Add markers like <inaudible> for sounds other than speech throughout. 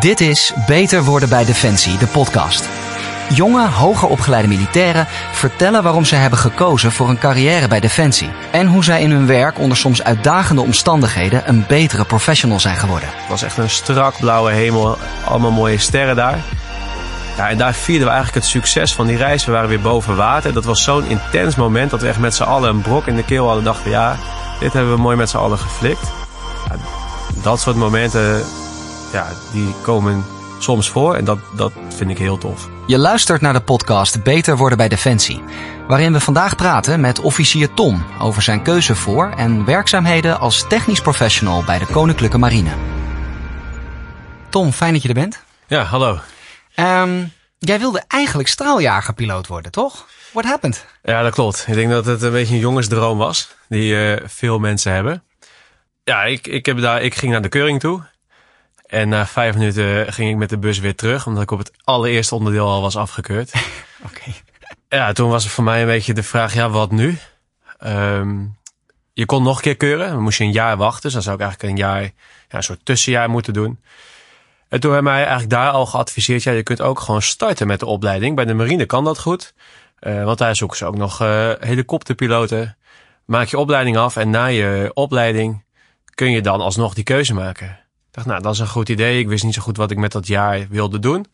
Dit is Beter worden bij Defensie, de podcast. Jonge, hoger opgeleide militairen vertellen waarom ze hebben gekozen voor een carrière bij Defensie. En hoe zij in hun werk onder soms uitdagende omstandigheden een betere professional zijn geworden. Het was echt een strak blauwe hemel, allemaal mooie sterren daar. Ja, en daar vierden we eigenlijk het succes van die reis. We waren weer boven water. Dat was zo'n intens moment dat we echt met z'n allen een brok in de keel hadden. dachten, ja, dit hebben we mooi met z'n allen geflikt. Dat soort momenten, ja, die komen soms voor en dat, dat vind ik heel tof. Je luistert naar de podcast Beter worden bij Defensie, waarin we vandaag praten met officier Tom over zijn keuze voor en werkzaamheden als technisch professional bij de Koninklijke Marine. Tom, fijn dat je er bent. Ja, hallo. Um, jij wilde eigenlijk straaljagerpiloot worden, toch? What happened? Ja, dat klopt. Ik denk dat het een beetje een jongensdroom was, die uh, veel mensen hebben. Ja, ik, ik, heb daar, ik ging naar de keuring toe. En na vijf minuten ging ik met de bus weer terug, omdat ik op het allereerste onderdeel al was afgekeurd. <laughs> Oké. Ja, toen was het voor mij een beetje de vraag, ja, wat nu? Um, je kon nog een keer keuren, dan moest je een jaar wachten. Dus dan zou ik eigenlijk een jaar, ja, een soort tussenjaar moeten doen. En toen hebben mij eigenlijk daar al geadviseerd, ja, je kunt ook gewoon starten met de opleiding. Bij de marine kan dat goed, uh, want daar zoeken ze ook nog uh, helikopterpiloten. Maak je opleiding af en na je opleiding kun je dan alsnog die keuze maken. Ik dacht, nou, dat is een goed idee. Ik wist niet zo goed wat ik met dat jaar wilde doen.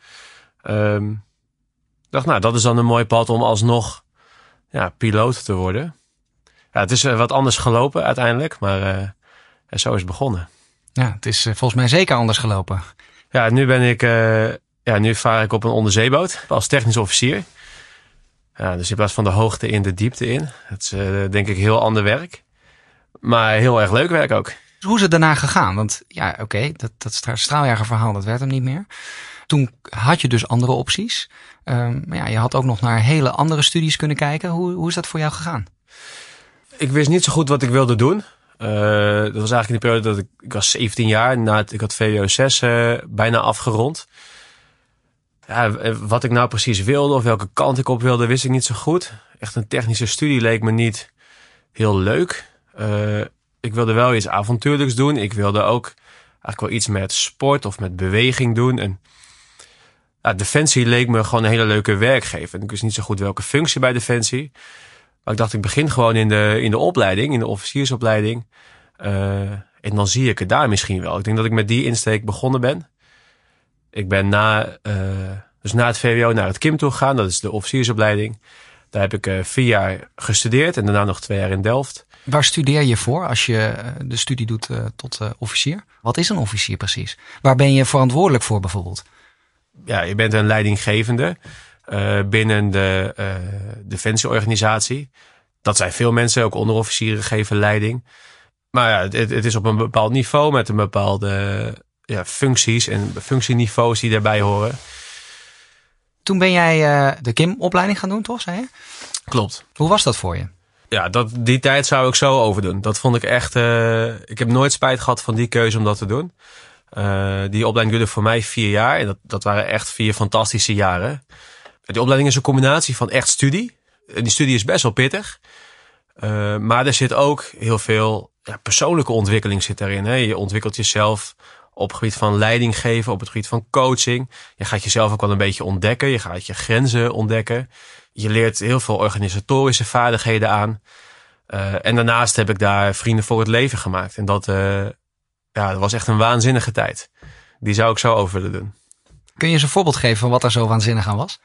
Um, ik dacht, nou, dat is dan een mooi pad om alsnog ja, piloot te worden. Ja, het is uh, wat anders gelopen uiteindelijk, maar uh, zo is het begonnen. Ja, het is uh, volgens mij zeker anders gelopen. Ja, nu ben ik, ja, nu vaar ik op een onderzeeboot als technisch officier. Ja, dus in plaats van de hoogte in de diepte in. Het is denk ik heel ander werk. Maar heel erg leuk werk ook. Hoe is het daarna gegaan? Want ja, oké, dat, dat straaljagerverhaal, dat werd hem niet meer. Toen had je dus andere opties. Um, maar ja, je had ook nog naar hele andere studies kunnen kijken. Hoe, hoe is dat voor jou gegaan? Ik wist niet zo goed wat ik wilde doen. Uh, dat was eigenlijk in de periode dat ik, ik was 17 jaar. Na het, ik had VWO 6 uh, bijna afgerond. Ja, wat ik nou precies wilde of welke kant ik op wilde, wist ik niet zo goed. Echt een technische studie leek me niet heel leuk. Ik wilde wel iets avontuurlijks doen. Ik wilde ook eigenlijk wel iets met sport of met beweging doen. En Defensie leek me gewoon een hele leuke werkgever. Ik wist niet zo goed welke functie bij Defensie. Maar ik dacht, ik begin gewoon in de, in de opleiding, in de officiersopleiding. Uh, en dan zie ik het daar misschien wel. Ik denk dat ik met die insteek begonnen ben. Ik ben na, uh, dus na het VWO naar het KIM toe gegaan. Dat is de officiersopleiding. Daar heb ik uh, vier jaar gestudeerd en daarna nog twee jaar in Delft. Waar studeer je voor als je de studie doet uh, tot officier? Wat is een officier precies? Waar ben je verantwoordelijk voor bijvoorbeeld? Ja, je bent een leidinggevende uh, binnen de defensieorganisatie. Dat zijn veel mensen, ook onderofficieren geven leiding. Maar ja, het, het, is op een bepaald niveau met een bepaalde ja, functies en functieniveaus die daarbij horen. Toen ben jij de KIM-opleiding gaan doen, toch? Zei je? Klopt. Hoe was dat voor je? ja, dat, die tijd zou ik zo overdoen. Dat vond ik echt. Uh, ik heb nooit spijt gehad van die keuze om dat te doen. Uh, die opleiding duurde voor mij vier jaar. En dat, dat waren echt vier fantastische jaren. Die opleiding is een combinatie van echt studie. En die studie is best wel pittig. Maar er zit ook heel veel ja, persoonlijke ontwikkeling zit daarin. Hè. Je ontwikkelt jezelf op het gebied van leiding geven, op het gebied van coaching. Je gaat jezelf ook wel een beetje ontdekken. Je gaat je grenzen ontdekken je leert heel veel organisatorische vaardigheden aan. Uh, en daarnaast heb ik daar vrienden voor het leven gemaakt. En dat, uh, ja, dat was echt een waanzinnige tijd. Die zou ik zo over willen doen. Kun je eens een voorbeeld geven van wat er zo waanzinnig aan was?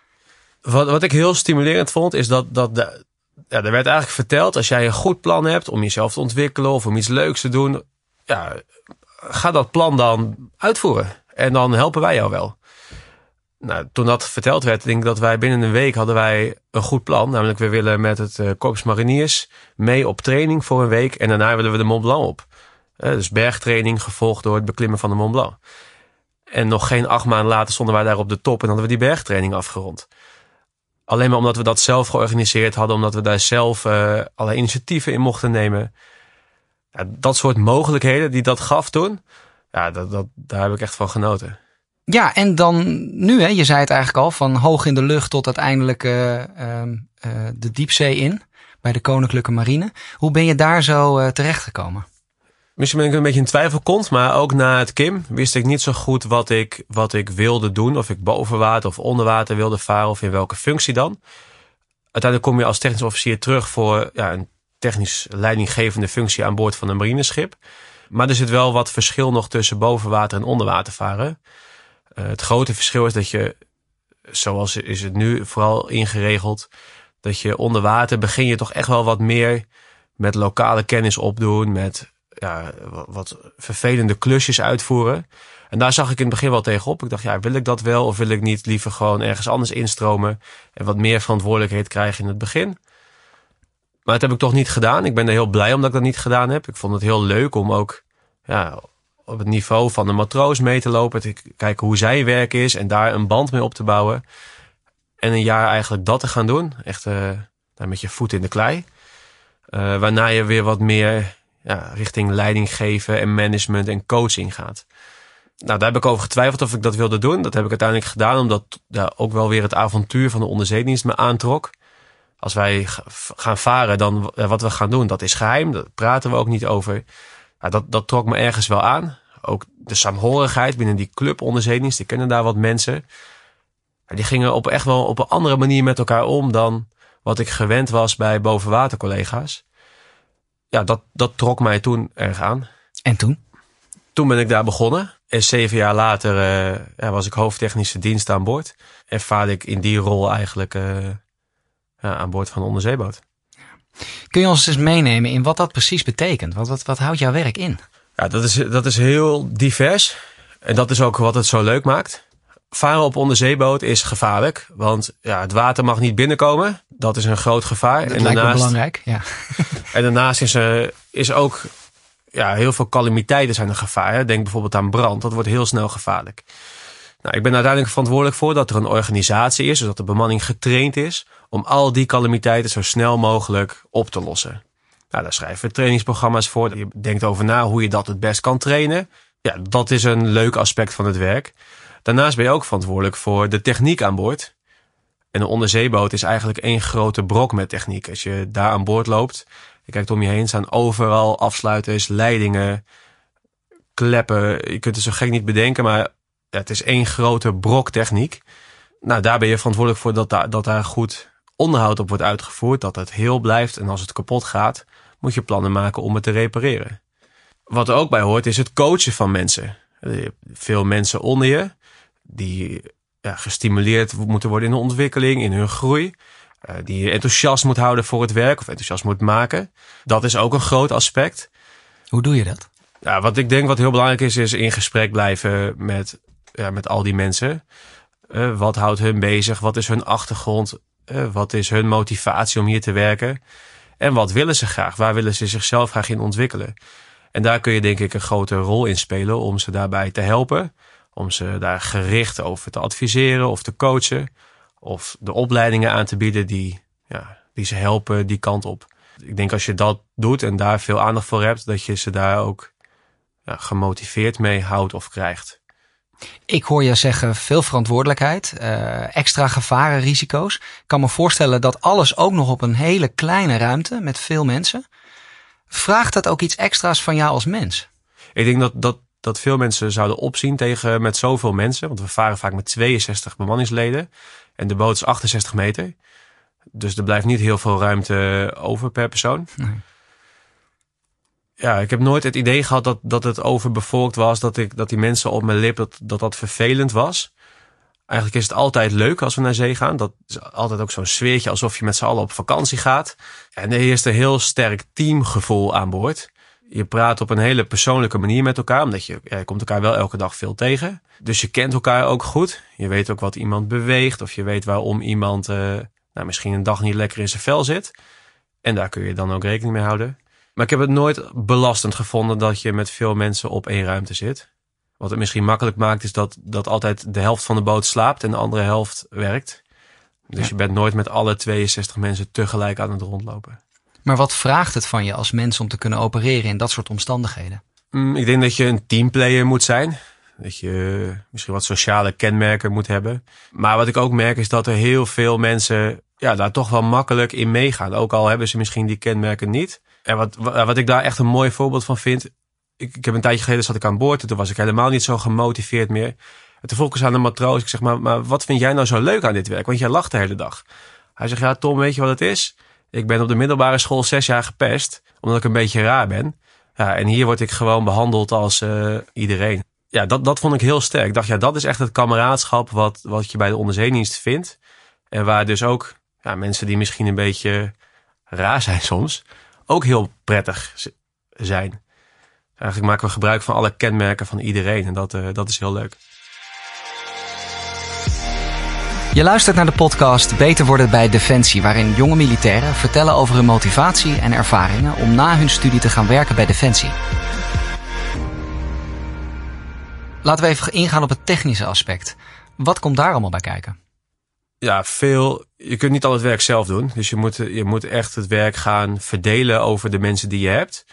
Wat, wat ik heel stimulerend vond, is dat, dat de, ja, er werd eigenlijk verteld: als jij een goed plan hebt om jezelf te ontwikkelen of om iets leuks te doen, ja, ga dat plan dan uitvoeren. En dan helpen wij jou wel nou, toen dat verteld werd, denk ik dat wij binnen een week hadden wij een goed plan. Namelijk, we willen met het uh, Korps Mariniers mee op training voor een week. En daarna willen we de Mont Blanc op. Uh, dus bergtraining gevolgd door het beklimmen van de Mont Blanc. En nog geen acht maanden later stonden wij daar op de top en hadden we die bergtraining afgerond. Alleen maar omdat we dat zelf georganiseerd hadden, omdat we daar zelf uh, alle initiatieven in mochten nemen. Ja, dat soort mogelijkheden die dat gaf toen, ja, dat, dat, daar heb ik echt van genoten. Ja, en dan nu, hè, je zei het eigenlijk al, van hoog in de lucht tot uiteindelijk uh, uh, de diepzee in bij de Koninklijke Marine. Hoe ben je daar zo uh, terechtgekomen? Misschien ben ik een beetje in twijfel komt, maar ook na het Kim wist ik niet zo goed wat ik, wat ik wilde doen. Of ik boven water of onder water wilde varen of in welke functie dan. Uiteindelijk kom je als technisch officier terug voor ja, een technisch leidinggevende functie aan boord van een marineschip. Maar er zit wel wat verschil nog tussen boven water en onder water varen. Uh, het grote verschil is dat je, zoals is het nu vooral ingeregeld, dat je onder water begin je toch echt wel wat meer met lokale kennis opdoen, met ja, wat vervelende klusjes uitvoeren. En daar zag ik in het begin wel tegenop. Ik dacht, ja, wil ik dat wel of wil ik niet liever gewoon ergens anders instromen en wat meer verantwoordelijkheid krijgen in het begin? Maar dat heb ik toch niet gedaan. Ik ben er heel blij omdat ik dat niet gedaan heb. Ik vond het heel leuk om ook ja, op het niveau van de matroos mee te lopen. Te kijken hoe zijn werk is en daar een band mee op te bouwen. En een jaar eigenlijk dat te gaan doen. Echt uh, met je voet in de klei. Uh, waarna je weer wat meer ja, richting leiding geven en management en coaching gaat. Nou, daar heb ik over getwijfeld of ik dat wilde doen. Dat heb ik uiteindelijk gedaan, omdat ja, ook wel weer het avontuur van de onderzeedienst me aantrok. Als wij gaan varen, dan wat we gaan doen, dat is geheim. Daar praten we ook niet over. Ja, dat, dat trok me ergens wel aan. Ook de saamhorigheid binnen die club onderzeedienst. Die kennen daar wat mensen. die gingen op echt wel op een andere manier met elkaar om dan wat ik gewend was bij bovenwatercollega's ja, dat, dat trok mij toen erg aan. En toen? Toen ben ik daar begonnen. En zeven jaar later uh, ja, was ik hoofdtechnische dienst aan boord. En vaarde ik in die rol eigenlijk uh, ja, aan boord van een onderzeeboot. Kun je ons eens meenemen in wat dat precies betekent? Wat, wat, wat houdt jouw werk in? Ja, dat is, dat is heel divers. En dat is ook wat het zo leuk maakt. Varen op onderzeeboot is gevaarlijk, want ja, het water mag niet binnenkomen. Dat is een groot gevaar. Dat en lijkt daarnaast, belangrijk, ja. <laughs> en daarnaast is er is ook ja, heel veel calamiteiten zijn een gevaar. Denk bijvoorbeeld aan brand, dat wordt heel snel gevaarlijk. Nou, ik ben uiteindelijk verantwoordelijk voor dat er een organisatie is, zodat de bemanning getraind is om al die calamiteiten zo snel mogelijk op te lossen. Nou, daar schrijven we trainingsprogramma's voor. Je denkt over na hoe je dat het best kan trainen. Ja, dat is een leuk aspect van het werk. Daarnaast ben je ook verantwoordelijk voor de techniek aan boord. En een onderzeeboot is eigenlijk één grote brok met techniek. Als je daar aan boord loopt, je kijkt om je heen, staan overal afsluiters, leidingen, kleppen. Je kunt het zo gek niet bedenken, maar het is één grote brok techniek. Nou, daar ben je verantwoordelijk voor dat daar, dat daar goed onderhoud op wordt uitgevoerd, dat het heel blijft. En als het kapot gaat, moet je plannen maken om het te repareren. Wat er ook bij hoort, is het coachen van mensen. Veel mensen onder je die ja, gestimuleerd moeten worden in de ontwikkeling, in hun groei. Uh, die je enthousiast moet houden voor het werk of enthousiast moet maken. Dat is ook een groot aspect. Hoe doe je dat? Ja, wat ik denk wat heel belangrijk is, is in gesprek blijven met, ja, met al die mensen. Uh, wat houdt hun bezig? Wat is hun achtergrond? Uh, wat is hun motivatie om hier te werken? En wat willen ze graag? Waar willen ze zichzelf graag in ontwikkelen? En daar kun je denk ik een grote rol in spelen om ze daarbij te helpen om ze daar gericht over te adviseren of te coachen. Of de opleidingen aan te bieden die, ja, die ze helpen die kant op. Ik denk als je dat doet en daar veel aandacht voor hebt, dat je ze daar ook ja, gemotiveerd mee houdt of krijgt. Ik hoor je zeggen veel verantwoordelijkheid, uh, extra gevaren, risico's. Ik kan me voorstellen dat alles ook nog op een hele kleine ruimte met veel mensen. Vraagt dat ook iets extra's van jou als mens? Ik denk dat, dat dat veel mensen zouden opzien tegen met zoveel mensen. Want we varen vaak met 62 bemanningsleden. En de boot is 68 meter. Dus er blijft niet heel veel ruimte over per persoon. Nee. Ja, ik heb nooit het idee gehad dat, dat het overbevolkt was. Dat, ik, dat die mensen op mijn lip, dat, dat dat vervelend was. Eigenlijk is het altijd leuk als we naar zee gaan. Dat is altijd ook zo'n sfeertje alsof je met z'n allen op vakantie gaat. En er heerst een heel sterk teamgevoel aan boord je praat op een hele persoonlijke manier met elkaar, omdat je, ja, je komt elkaar wel elke dag veel tegen. Dus je kent elkaar ook goed. Je weet ook wat iemand beweegt, of je weet waarom iemand uh, nou, misschien een dag niet lekker in zijn vel zit. En daar kun je dan ook rekening mee houden. Maar ik heb het nooit belastend gevonden dat je met veel mensen op één ruimte zit. Wat het misschien makkelijk maakt, is dat, dat altijd de helft van de boot slaapt en de andere helft werkt. Dus je bent nooit met alle 62 mensen tegelijk aan het rondlopen. Maar wat vraagt het van je als mens om te kunnen opereren in dat soort omstandigheden? Mm, ik denk dat je een teamplayer moet zijn. Dat je misschien wat sociale kenmerken moet hebben. Maar wat ik ook merk is dat er heel veel mensen ja, daar toch wel makkelijk in meegaan. Ook al hebben ze misschien die kenmerken niet. En wat, wat ik daar echt een mooi voorbeeld van vind. ik, ik heb een tijdje geleden zat ik aan boord. En toen was ik helemaal niet zo gemotiveerd meer. En toen vroeg ik aan de matroos. Ik zeg, maar, maar wat vind jij nou zo leuk aan dit werk? Want jij lacht de hele dag. Hij zegt, ja Tom, weet je wat het is? Ik ben op de middelbare school zes jaar gepest. Omdat ik een beetje raar ben. Ja, en hier word ik gewoon behandeld als uh, iedereen. Ja, dat, dat vond ik heel sterk. Ik dacht, ja, dat is echt het kameraadschap wat, wat je bij de onderzeedienst vindt. En waar dus ook ja, mensen die misschien een beetje raar zijn soms, ook heel prettig zijn. Eigenlijk maken we gebruik van alle kenmerken van iedereen en dat, uh, dat is heel leuk. Je luistert naar de podcast Beter worden bij Defensie, waarin jonge militairen vertellen over hun motivatie en ervaringen om na hun studie te gaan werken bij Defensie. Laten we even ingaan op het technische aspect. Wat komt daar allemaal bij kijken? Ja, veel. Je kunt niet al het werk zelf doen. Dus je moet, je moet echt het werk gaan verdelen over de mensen die je hebt.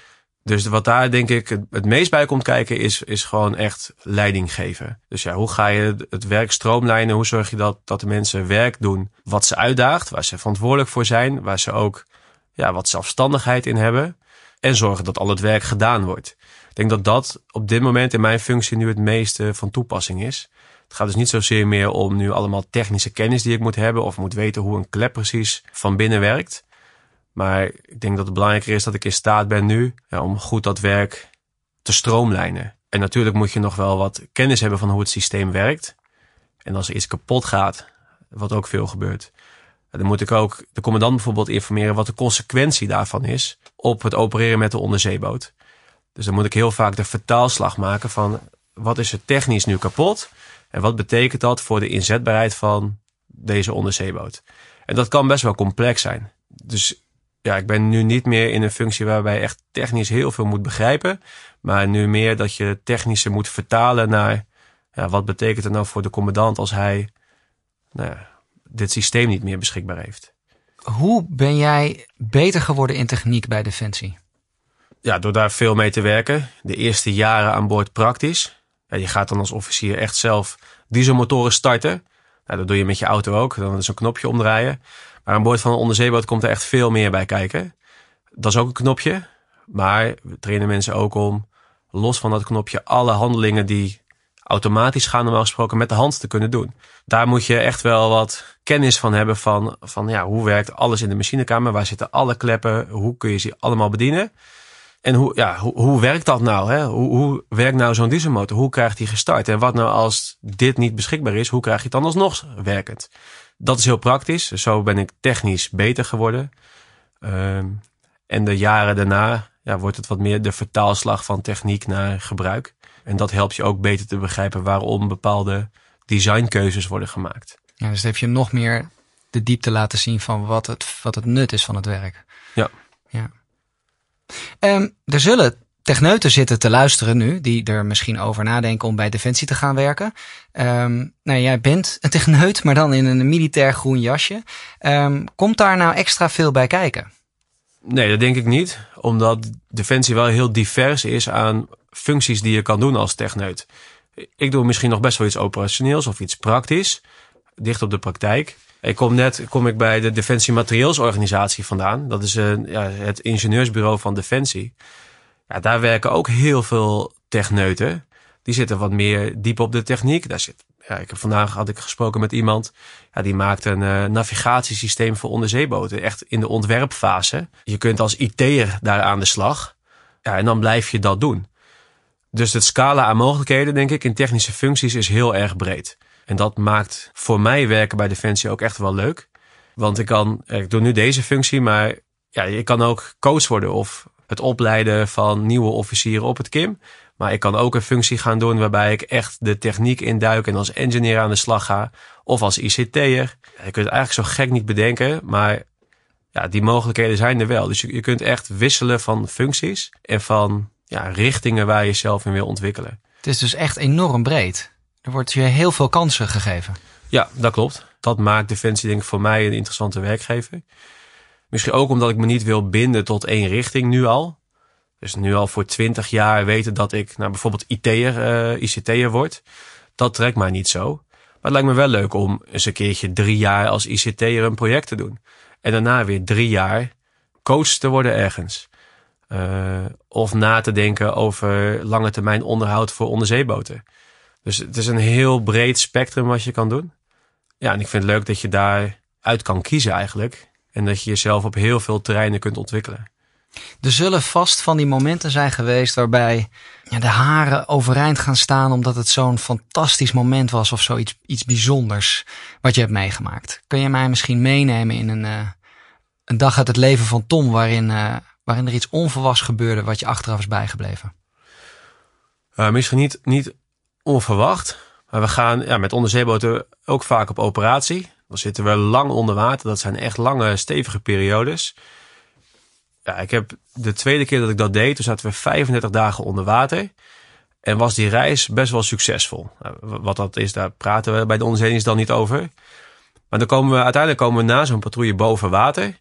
Dus wat daar denk ik het, meest bij komt kijken is, is gewoon echt leiding geven. Dus ja, hoe ga je het werk stroomlijnen? Hoe zorg je dat, dat de mensen werk doen wat ze uitdaagt, waar ze verantwoordelijk voor zijn, waar ze ook ja, wat zelfstandigheid in hebben. En zorgen dat al het werk gedaan wordt. Ik denk dat dat op dit moment in mijn functie nu het meeste van toepassing is. Het gaat dus niet zozeer meer om nu allemaal technische kennis die ik moet hebben of moet weten hoe een klep precies van binnen werkt. Maar ik denk dat het belangrijker is dat ik in staat ben nu om goed dat werk te stroomlijnen. En natuurlijk moet je nog wel wat kennis hebben van hoe het systeem werkt. En als er iets kapot gaat, wat ook veel gebeurt, dan moet ik ook de commandant bijvoorbeeld informeren wat de consequentie daarvan is op het opereren met de onderzeeboot. Dus dan moet ik heel vaak de vertaalslag maken van wat is er technisch nu kapot en wat betekent dat voor de inzetbaarheid van deze onderzeeboot. En dat kan best wel complex zijn. Dus ja, ik ben nu niet meer in een functie waarbij je echt technisch heel veel moet begrijpen. Maar nu meer dat je technische moet vertalen naar ja, wat betekent het nou voor de commandant als hij nou ja, dit systeem niet meer beschikbaar heeft. Hoe ben jij beter geworden in techniek bij Defensie? Ja, door daar veel mee te werken. De eerste jaren aan boord praktisch. Ja, je gaat dan als officier echt zelf dieselmotoren starten. Nou, dat doe je met je auto ook. Dan is een knopje omdraaien. Maar aan boord van een onderzeeboot komt er echt veel meer bij kijken. Dat is ook een knopje. Maar we trainen mensen ook om los van dat knopje alle handelingen die automatisch gaan normaal gesproken met de hand te kunnen doen. Daar moet je echt wel wat kennis van hebben van, van ja, hoe werkt alles in de machinekamer? Waar zitten alle kleppen? Hoe kun je ze allemaal bedienen? En hoe, ja, hoe, hoe werkt dat nou? Hè? Hoe, hoe werkt nou zo'n dieselmotor? Hoe krijgt die gestart? En wat nou als dit niet beschikbaar is? Hoe krijg je het dan alsnog werkend? dat is heel praktisch. Zo ben ik technisch beter geworden. Um, en de jaren daarna ja, wordt het wat meer de vertaalslag van techniek naar gebruik. En dat helpt je ook beter te begrijpen waarom bepaalde designkeuzes worden gemaakt. Ja, dus heb je nog meer de diepte laten zien van wat het, wat het nut is van het werk. Ja. Um, er zullen techneuten zitten te luisteren nu, die er misschien over nadenken om bij Defensie te gaan werken. Um, nou, jij bent een techneut, maar dan in een militair groen jasje. Um, komt daar nou extra veel bij kijken? Nee, dat denk ik niet. Omdat Defensie wel heel divers is aan functies die je kan doen als techneut. Ik doe misschien nog best wel iets operationeels of iets praktisch, dicht op de praktijk. Ik kom net kom ik bij de Defensie Materieelsorganisatie vandaan. Dat is een, ja, het ingenieursbureau van Defensie. Ja, daar werken ook heel veel techneuten. Die zitten wat meer diep op de techniek. Daar zit, ja, ik heb vandaag had ik gesproken met iemand. Ja, die maakt een uh, navigatiesysteem voor onderzeeboten. Echt in de ontwerpfase. Je kunt als IT'er daar aan de slag. Ja, en dan blijf je dat doen. Dus het scala aan mogelijkheden, denk ik, in technische functies is heel erg breed. En dat maakt voor mij werken bij Defensie ook echt wel leuk. Want ik kan, ik doe nu deze functie, maar ja, je kan ook coach worden of het opleiden van nieuwe officieren op het KIM. Maar ik kan ook een functie gaan doen waarbij ik echt de techniek induik en als engineer aan de slag ga. Of als ICT'er. Je kunt het eigenlijk zo gek niet bedenken, maar ja, die mogelijkheden zijn er wel. Dus je, je kunt echt wisselen van functies en van ja, richtingen waar je jezelf in wil ontwikkelen. Het is dus echt enorm breed. Er wordt je heel veel kansen gegeven. Ja, dat klopt. Dat maakt Defensie denk ik voor mij een interessante werkgever. Misschien ook omdat ik me niet wil binden tot één richting nu al. Dus nu al voor twintig jaar weten dat ik nou, bijvoorbeeld IT'er, eh, ICT'er word. Dat trekt mij niet zo. Maar het lijkt me wel leuk om eens een keertje drie jaar als ICT'er een project te doen. En daarna weer drie jaar coach te worden ergens. Uh, of na te denken over lange termijn onderhoud voor onderzeeboten. Dus het is een heel breed spectrum wat je kan doen. Ja, en ik vind het leuk dat je daaruit kan kiezen eigenlijk. En dat je jezelf op heel veel terreinen kunt ontwikkelen. Er zullen vast van die momenten zijn geweest waarbij ja, de haren overeind gaan staan omdat het zo'n fantastisch moment was of zoiets iets bijzonders wat je hebt meegemaakt. Kun je mij misschien meenemen in een, uh, een dag uit het leven van Tom waarin, uh, waarin er iets onverwachts gebeurde wat je achteraf is bijgebleven? Uh, misschien niet, niet onverwacht, maar we gaan ja, met onderzeeboten ook vaak op operatie. Dan zitten we lang onder water. Dat zijn echt lange, stevige periodes. Ja, ik heb de tweede keer dat ik dat deed, toen zaten we 35 dagen onder water. En was die reis best wel succesvol. Nou, wat dat is, daar praten we bij de onderzeeërs dan niet over. Maar dan komen we, uiteindelijk komen we na zo'n patrouille boven water.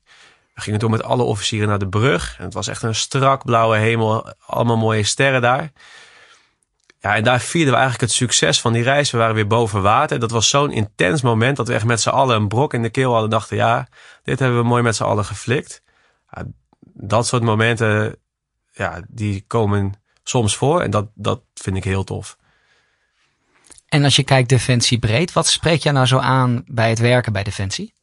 We gingen toen met alle officieren naar de brug. En het was echt een strak blauwe hemel. Allemaal mooie sterren daar. Ja, en daar vierden we eigenlijk het succes van die reis. We waren weer boven water. Dat was zo'n intens moment dat we echt met z'n allen een brok in de keel hadden. Dachten, ja, dit hebben we mooi met z'n allen geflikt. Ja, dat soort momenten, ja, die komen soms voor. En dat, dat vind ik heel tof. En als je kijkt Defensie breed, wat spreekt jou nou zo aan bij het werken bij Defensie?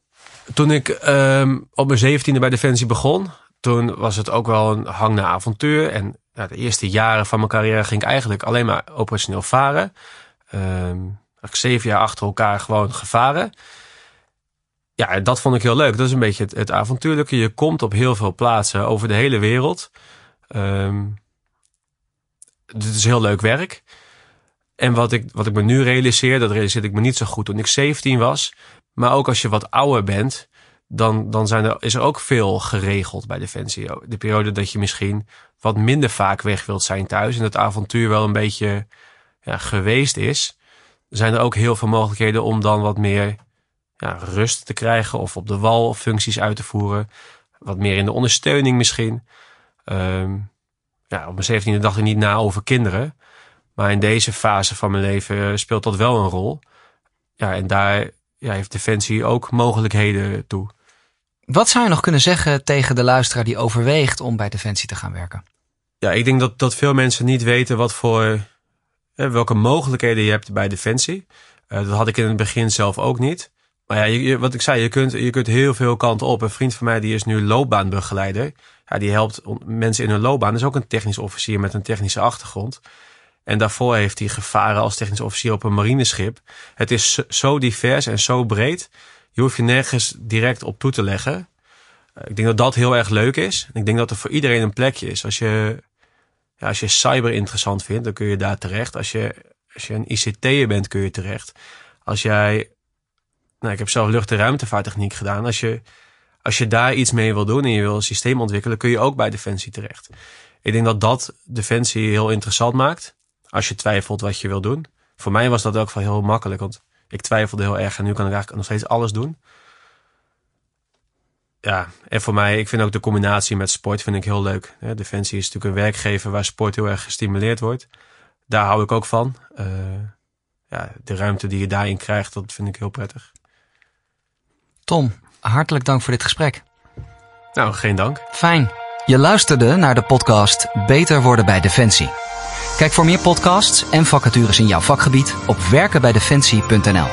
Toen ik um, op mijn zeventiende bij Defensie begon, toen was het ook wel een hang naar avontuur. En ja, de eerste jaren van mijn carrière ging ik eigenlijk alleen maar operationeel varen. Um, ik zeven jaar achter elkaar gewoon gevaren. Ja, dat vond ik heel leuk. Dat is een beetje het, avontuurlijke. Je komt op heel veel plaatsen over de hele wereld. Um, dit is heel leuk werk. En wat ik, wat ik me nu realiseer, dat realiseerde ik me niet zo goed toen ik 17 was. Maar ook als je wat ouder bent, dan, dan zijn er, is er ook veel geregeld bij Defensie. De periode dat je misschien wat minder vaak weg wilt zijn thuis en het avontuur wel een beetje ja, geweest is, zijn er ook heel veel mogelijkheden om dan wat meer ja, rust te krijgen of op de wal functies uit te voeren. Wat meer in de ondersteuning misschien. Um, ja, op mijn zeventiende dacht ik niet na over kinderen. Maar in deze fase van mijn leven speelt dat wel een rol. Ja, en daar ja, heeft Defensie ook mogelijkheden toe. Wat zou je nog kunnen zeggen tegen de luisteraar die overweegt om bij Defensie te gaan werken? Ja, ik denk dat, dat veel mensen niet weten wat voor, welke mogelijkheden je hebt bij Defensie. Uh, dat had ik in het begin zelf ook niet. Maar ja, je, wat ik zei, je kunt, je kunt heel veel kanten op. Een vriend van mij die is nu loopbaanbegeleider. Ja, die helpt mensen in hun loopbaan. Dat is ook een technisch officier met een technische achtergrond. En daarvoor heeft hij gevaren als technisch officier op een marineschip. Het is zo divers en zo breed. Je hoeft je nergens direct op toe te leggen. Eh, ik denk dat dat heel erg leuk is. Ik denk dat er voor iedereen een plekje is. Als je, ja, als je cyber interessant vindt, dan kun je daar terecht. Als je, als je een ICT'er bent, kun je terecht. Als jij, nou, ik heb zelf lucht- en ruimtevaarttechniek gedaan. Als je, als je daar iets mee wil doen en je wil een systeem ontwikkelen, kun je ook bij Defensie terecht. Ik denk dat dat Defensie heel interessant maakt. Als je twijfelt wat je wil doen. Voor mij was dat ook wel heel makkelijk, want ik twijfelde heel erg en nu kan ik eigenlijk nog steeds alles doen. Ja, en voor mij, ik vind ook de combinatie met sport vind ik heel leuk. Defensie is natuurlijk een werkgever waar sport heel erg gestimuleerd wordt. Daar hou ik ook van. Uh, ja, de ruimte die je daarin krijgt, dat vind ik heel prettig. Tom, hartelijk dank voor dit gesprek. Nou, geen dank. Fijn. Je luisterde naar de podcast Beter worden bij Defensie. Kijk voor meer podcasts en vacatures in jouw vakgebied op werkenbijdefensie.nl.